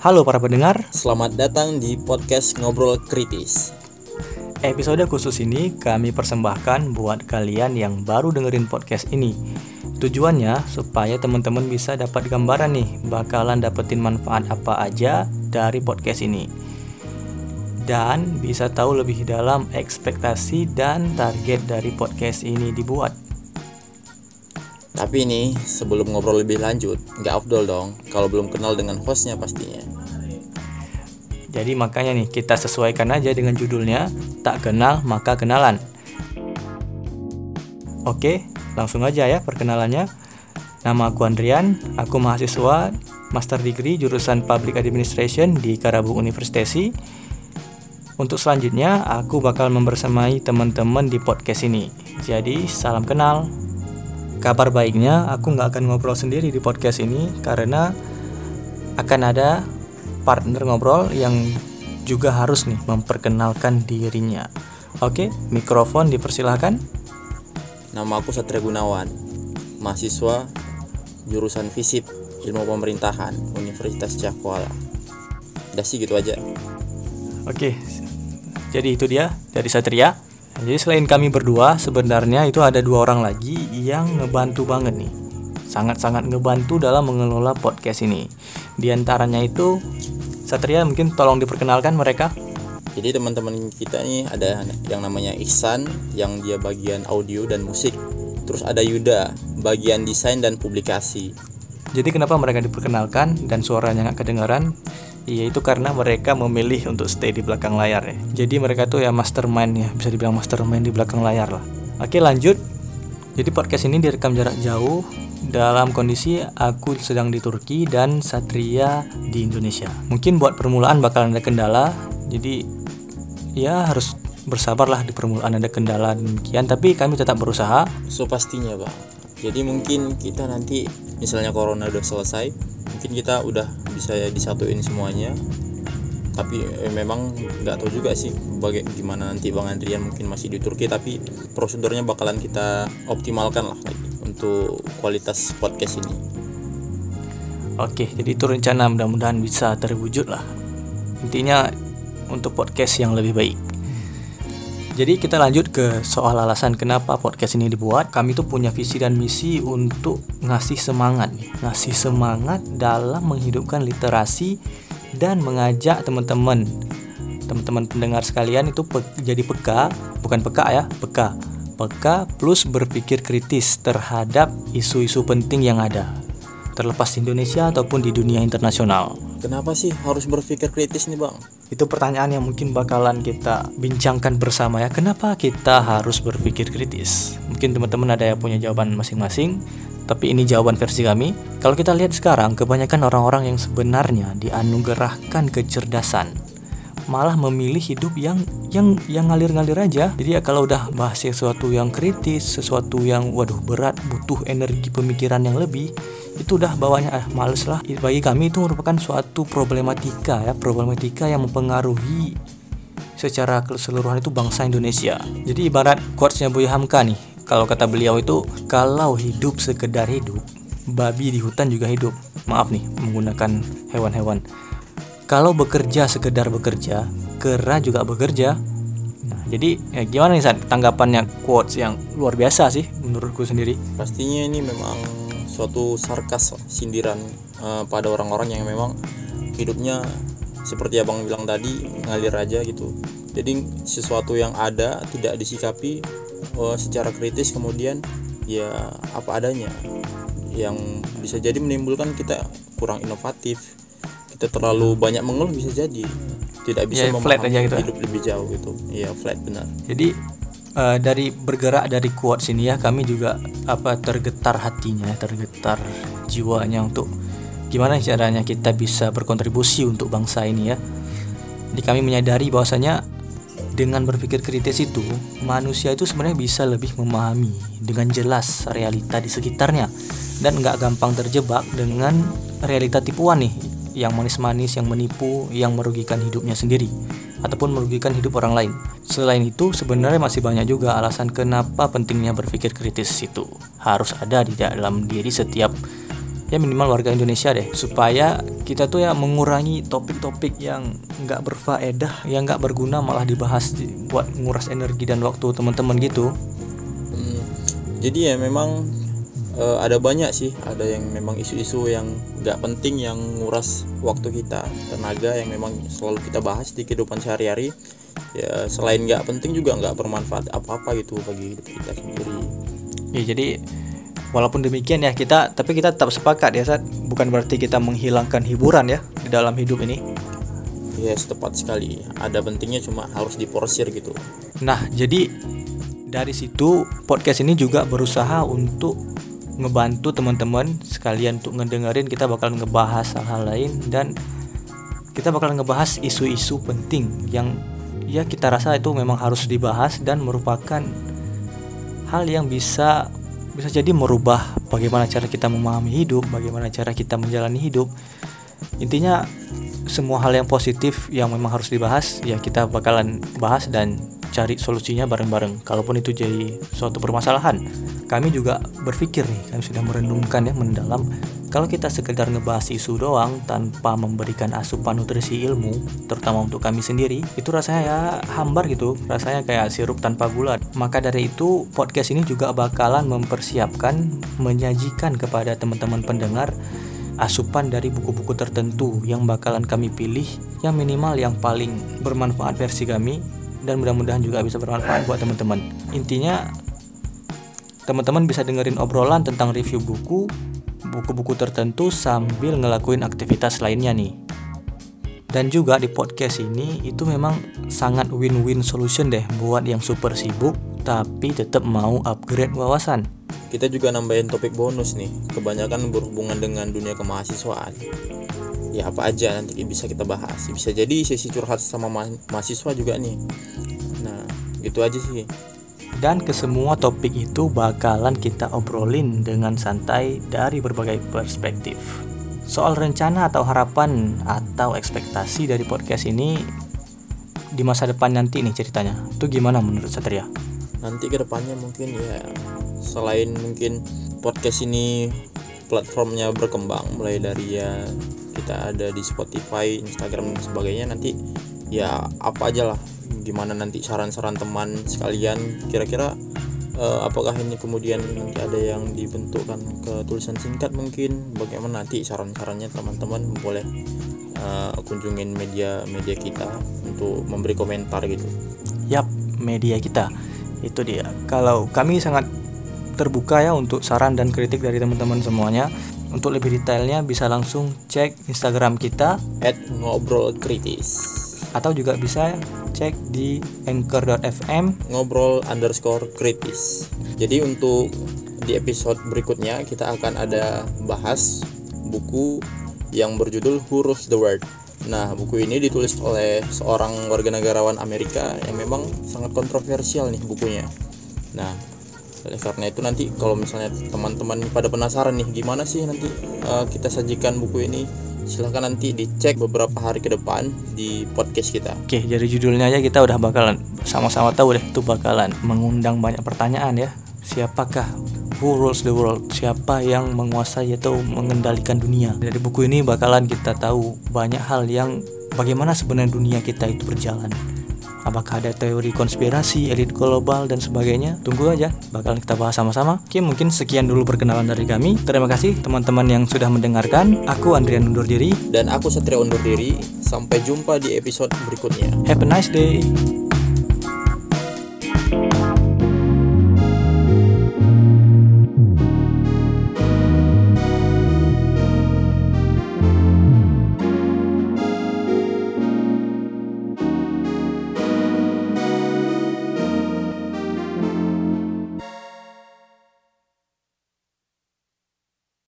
Halo para pendengar, Selamat datang di podcast Ngobrol Kritis. episode khusus ini kami persembahkan buat kalian yang baru dengerin podcast ini. Tujuannya supaya teman-teman bisa dapat gambaran nih bakalan dapetin manfaat apa aja dari podcast ini. Dan bisa tahu lebih dalam ekspektasi dan target dari podcast ini dibuat. Tapi ini sebelum ngobrol lebih lanjut, nggak afdol dong kalau belum kenal dengan hostnya pastinya. Jadi makanya nih kita sesuaikan aja dengan judulnya Tak Kenal Maka Kenalan. Oke, langsung aja ya perkenalannya. Nama aku Andrian, aku mahasiswa Master Degree jurusan Public Administration di Karabu Universitasi. Untuk selanjutnya, aku bakal membersamai teman-teman di podcast ini. Jadi, salam kenal. Kabar baiknya, aku nggak akan ngobrol sendiri di podcast ini karena akan ada partner ngobrol yang juga harus nih memperkenalkan dirinya. Oke, mikrofon dipersilahkan. Nama aku Satria Gunawan, mahasiswa jurusan FISIP Ilmu Pemerintahan Universitas Cakwala. Udah sih gitu aja. Oke, jadi itu dia dari Satria. Jadi selain kami berdua, sebenarnya itu ada dua orang lagi yang ngebantu banget nih. Sangat-sangat ngebantu dalam mengelola podcast ini. Di antaranya itu Satria mungkin tolong diperkenalkan mereka. Jadi teman-teman kita nih ada yang namanya Ihsan yang dia bagian audio dan musik. Terus ada Yuda bagian desain dan publikasi. Jadi kenapa mereka diperkenalkan dan suaranya nggak kedengaran? Yaitu karena mereka memilih untuk stay di belakang layar ya. Jadi mereka tuh ya mastermind ya, bisa dibilang mastermind di belakang layar lah. Oke lanjut. Jadi podcast ini direkam jarak jauh dalam kondisi aku sedang di Turki dan Satria di Indonesia. Mungkin buat permulaan bakalan ada kendala, jadi ya harus bersabarlah di permulaan ada kendala demikian. Tapi kami tetap berusaha. So pastinya bang. Jadi mungkin kita nanti misalnya corona udah selesai, mungkin kita udah bisa disatuin semuanya. Tapi eh, memang nggak tahu juga sih bagaimana nanti bang Andrian mungkin masih di Turki, tapi prosedurnya bakalan kita optimalkan lah lagi untuk kualitas podcast ini. Oke, jadi itu rencana mudah-mudahan bisa terwujud lah. Intinya untuk podcast yang lebih baik. Jadi kita lanjut ke soal alasan kenapa podcast ini dibuat. Kami tuh punya visi dan misi untuk ngasih semangat, nih. ngasih semangat dalam menghidupkan literasi dan mengajak teman-teman, teman-teman pendengar sekalian itu pe- jadi peka, bukan peka ya, peka, peka plus berpikir kritis terhadap isu-isu penting yang ada, terlepas di Indonesia ataupun di dunia internasional. Kenapa sih harus berpikir kritis nih bang? Itu pertanyaan yang mungkin bakalan kita bincangkan bersama ya. Kenapa kita harus berpikir kritis? Mungkin teman-teman ada yang punya jawaban masing-masing, tapi ini jawaban versi kami. Kalau kita lihat sekarang, kebanyakan orang-orang yang sebenarnya dianugerahkan kecerdasan malah memilih hidup yang yang yang ngalir-ngalir aja. Jadi ya kalau udah bahas sesuatu yang kritis, sesuatu yang waduh berat, butuh energi pemikiran yang lebih, itu udah bawanya ah males lah. Bagi kami itu merupakan suatu problematika ya, problematika yang mempengaruhi secara keseluruhan itu bangsa Indonesia. Jadi ibarat quotesnya Buya Hamka nih, kalau kata beliau itu kalau hidup sekedar hidup, babi di hutan juga hidup. Maaf nih menggunakan hewan-hewan. Kalau bekerja sekedar bekerja, kera juga bekerja. Nah, jadi ya gimana nih San tanggapannya quotes yang luar biasa sih menurutku sendiri. Pastinya ini memang suatu sarkas sindiran eh, pada orang-orang yang memang hidupnya seperti abang bilang tadi ngalir aja gitu. Jadi sesuatu yang ada tidak disikapi eh, secara kritis kemudian ya apa adanya yang bisa jadi menimbulkan kita kurang inovatif kita terlalu banyak mengeluh bisa jadi. Tidak bisa Ya, flat aja gitu. hidup lebih jauh gitu. Iya flat benar. Jadi eh, dari bergerak dari quotes ini ya kami juga apa tergetar hatinya, tergetar jiwanya untuk gimana caranya kita bisa berkontribusi untuk bangsa ini ya. Jadi kami menyadari bahwasanya dengan berpikir kritis itu manusia itu sebenarnya bisa lebih memahami dengan jelas realita di sekitarnya. Dan nggak gampang terjebak dengan realita tipuan nih yang manis-manis yang menipu yang merugikan hidupnya sendiri ataupun merugikan hidup orang lain. Selain itu, sebenarnya masih banyak juga alasan kenapa pentingnya berpikir kritis itu. Harus ada di dalam diri setiap ya minimal warga Indonesia deh supaya kita tuh ya mengurangi topik-topik yang nggak berfaedah yang nggak berguna malah dibahas buat nguras energi dan waktu teman-teman gitu. Hmm, jadi ya memang uh, ada banyak sih. Ada yang memang isu-isu yang nggak penting yang nguras waktu kita. Tenaga yang memang selalu kita bahas di kehidupan sehari-hari. Ya selain nggak penting juga nggak bermanfaat apa-apa gitu bagi hidup kita sendiri. Ya jadi walaupun demikian ya kita tapi kita tetap sepakat ya saat bukan berarti kita menghilangkan hiburan ya di dalam hidup ini. Ya yes, tepat sekali. Ada pentingnya cuma harus diporsir gitu. Nah jadi dari situ podcast ini juga berusaha untuk ngebantu teman-teman sekalian untuk ngedengerin kita bakal ngebahas hal-hal lain dan kita bakal ngebahas isu-isu penting yang ya kita rasa itu memang harus dibahas dan merupakan hal yang bisa bisa jadi merubah bagaimana cara kita memahami hidup, bagaimana cara kita menjalani hidup. Intinya semua hal yang positif yang memang harus dibahas ya kita bakalan bahas dan cari solusinya bareng-bareng. Kalaupun itu jadi suatu permasalahan, kami juga berpikir nih, kami sudah merenungkan ya mendalam kalau kita sekedar ngebahas isu doang tanpa memberikan asupan nutrisi ilmu, terutama untuk kami sendiri, itu rasanya ya hambar gitu, rasanya kayak sirup tanpa gula. Maka dari itu, podcast ini juga bakalan mempersiapkan, menyajikan kepada teman-teman pendengar asupan dari buku-buku tertentu yang bakalan kami pilih yang minimal yang paling bermanfaat versi kami dan mudah-mudahan juga bisa bermanfaat buat teman-teman. Intinya teman-teman bisa dengerin obrolan tentang review buku buku-buku tertentu sambil ngelakuin aktivitas lainnya nih. Dan juga di podcast ini itu memang sangat win-win solution deh buat yang super sibuk tapi tetap mau upgrade wawasan. Kita juga nambahin topik bonus nih, kebanyakan berhubungan dengan dunia kemahasiswaan. Ya apa aja nanti bisa kita bahas. Bisa jadi sesi curhat sama ma mahasiswa juga nih. Nah, gitu aja sih. Dan kesemua topik itu bakalan kita obrolin dengan santai dari berbagai perspektif. Soal rencana atau harapan atau ekspektasi dari podcast ini di masa depan nanti nih ceritanya. Itu gimana menurut Satria? Nanti ke depannya mungkin ya selain mungkin podcast ini platformnya berkembang mulai dari ya kita ada di Spotify, Instagram dan sebagainya nanti ya apa aja lah gimana nanti saran-saran teman sekalian kira-kira uh, apakah ini kemudian nanti ada yang dibentukkan ke tulisan singkat mungkin bagaimana nanti saran-sarannya teman-teman boleh uh, kunjungin media media kita untuk memberi komentar gitu. Yap, media kita itu dia. Kalau kami sangat terbuka ya untuk saran dan kritik dari teman-teman semuanya. Untuk lebih detailnya bisa langsung cek Instagram kita @ngobrolkritis atau juga bisa cek di anchor.fm ngobrol underscore kritis jadi untuk di episode berikutnya kita akan ada bahas buku yang berjudul Who the World Nah, buku ini ditulis oleh seorang warga negarawan Amerika yang memang sangat kontroversial nih bukunya. Nah, oleh karena itu nanti kalau misalnya teman-teman pada penasaran nih gimana sih nanti uh, kita sajikan buku ini silahkan nanti dicek beberapa hari ke depan di podcast kita. Oke, jadi judulnya aja kita udah bakalan sama-sama tahu deh itu bakalan mengundang banyak pertanyaan ya. Siapakah who rules the world? Siapa yang menguasai atau mengendalikan dunia? Dari buku ini bakalan kita tahu banyak hal yang bagaimana sebenarnya dunia kita itu berjalan apakah ada teori konspirasi, elit global dan sebagainya. Tunggu aja, bakal kita bahas sama-sama. Oke, mungkin sekian dulu perkenalan dari kami. Terima kasih teman-teman yang sudah mendengarkan. Aku Andrian undur diri dan aku Satria undur diri. Sampai jumpa di episode berikutnya. Have a nice day.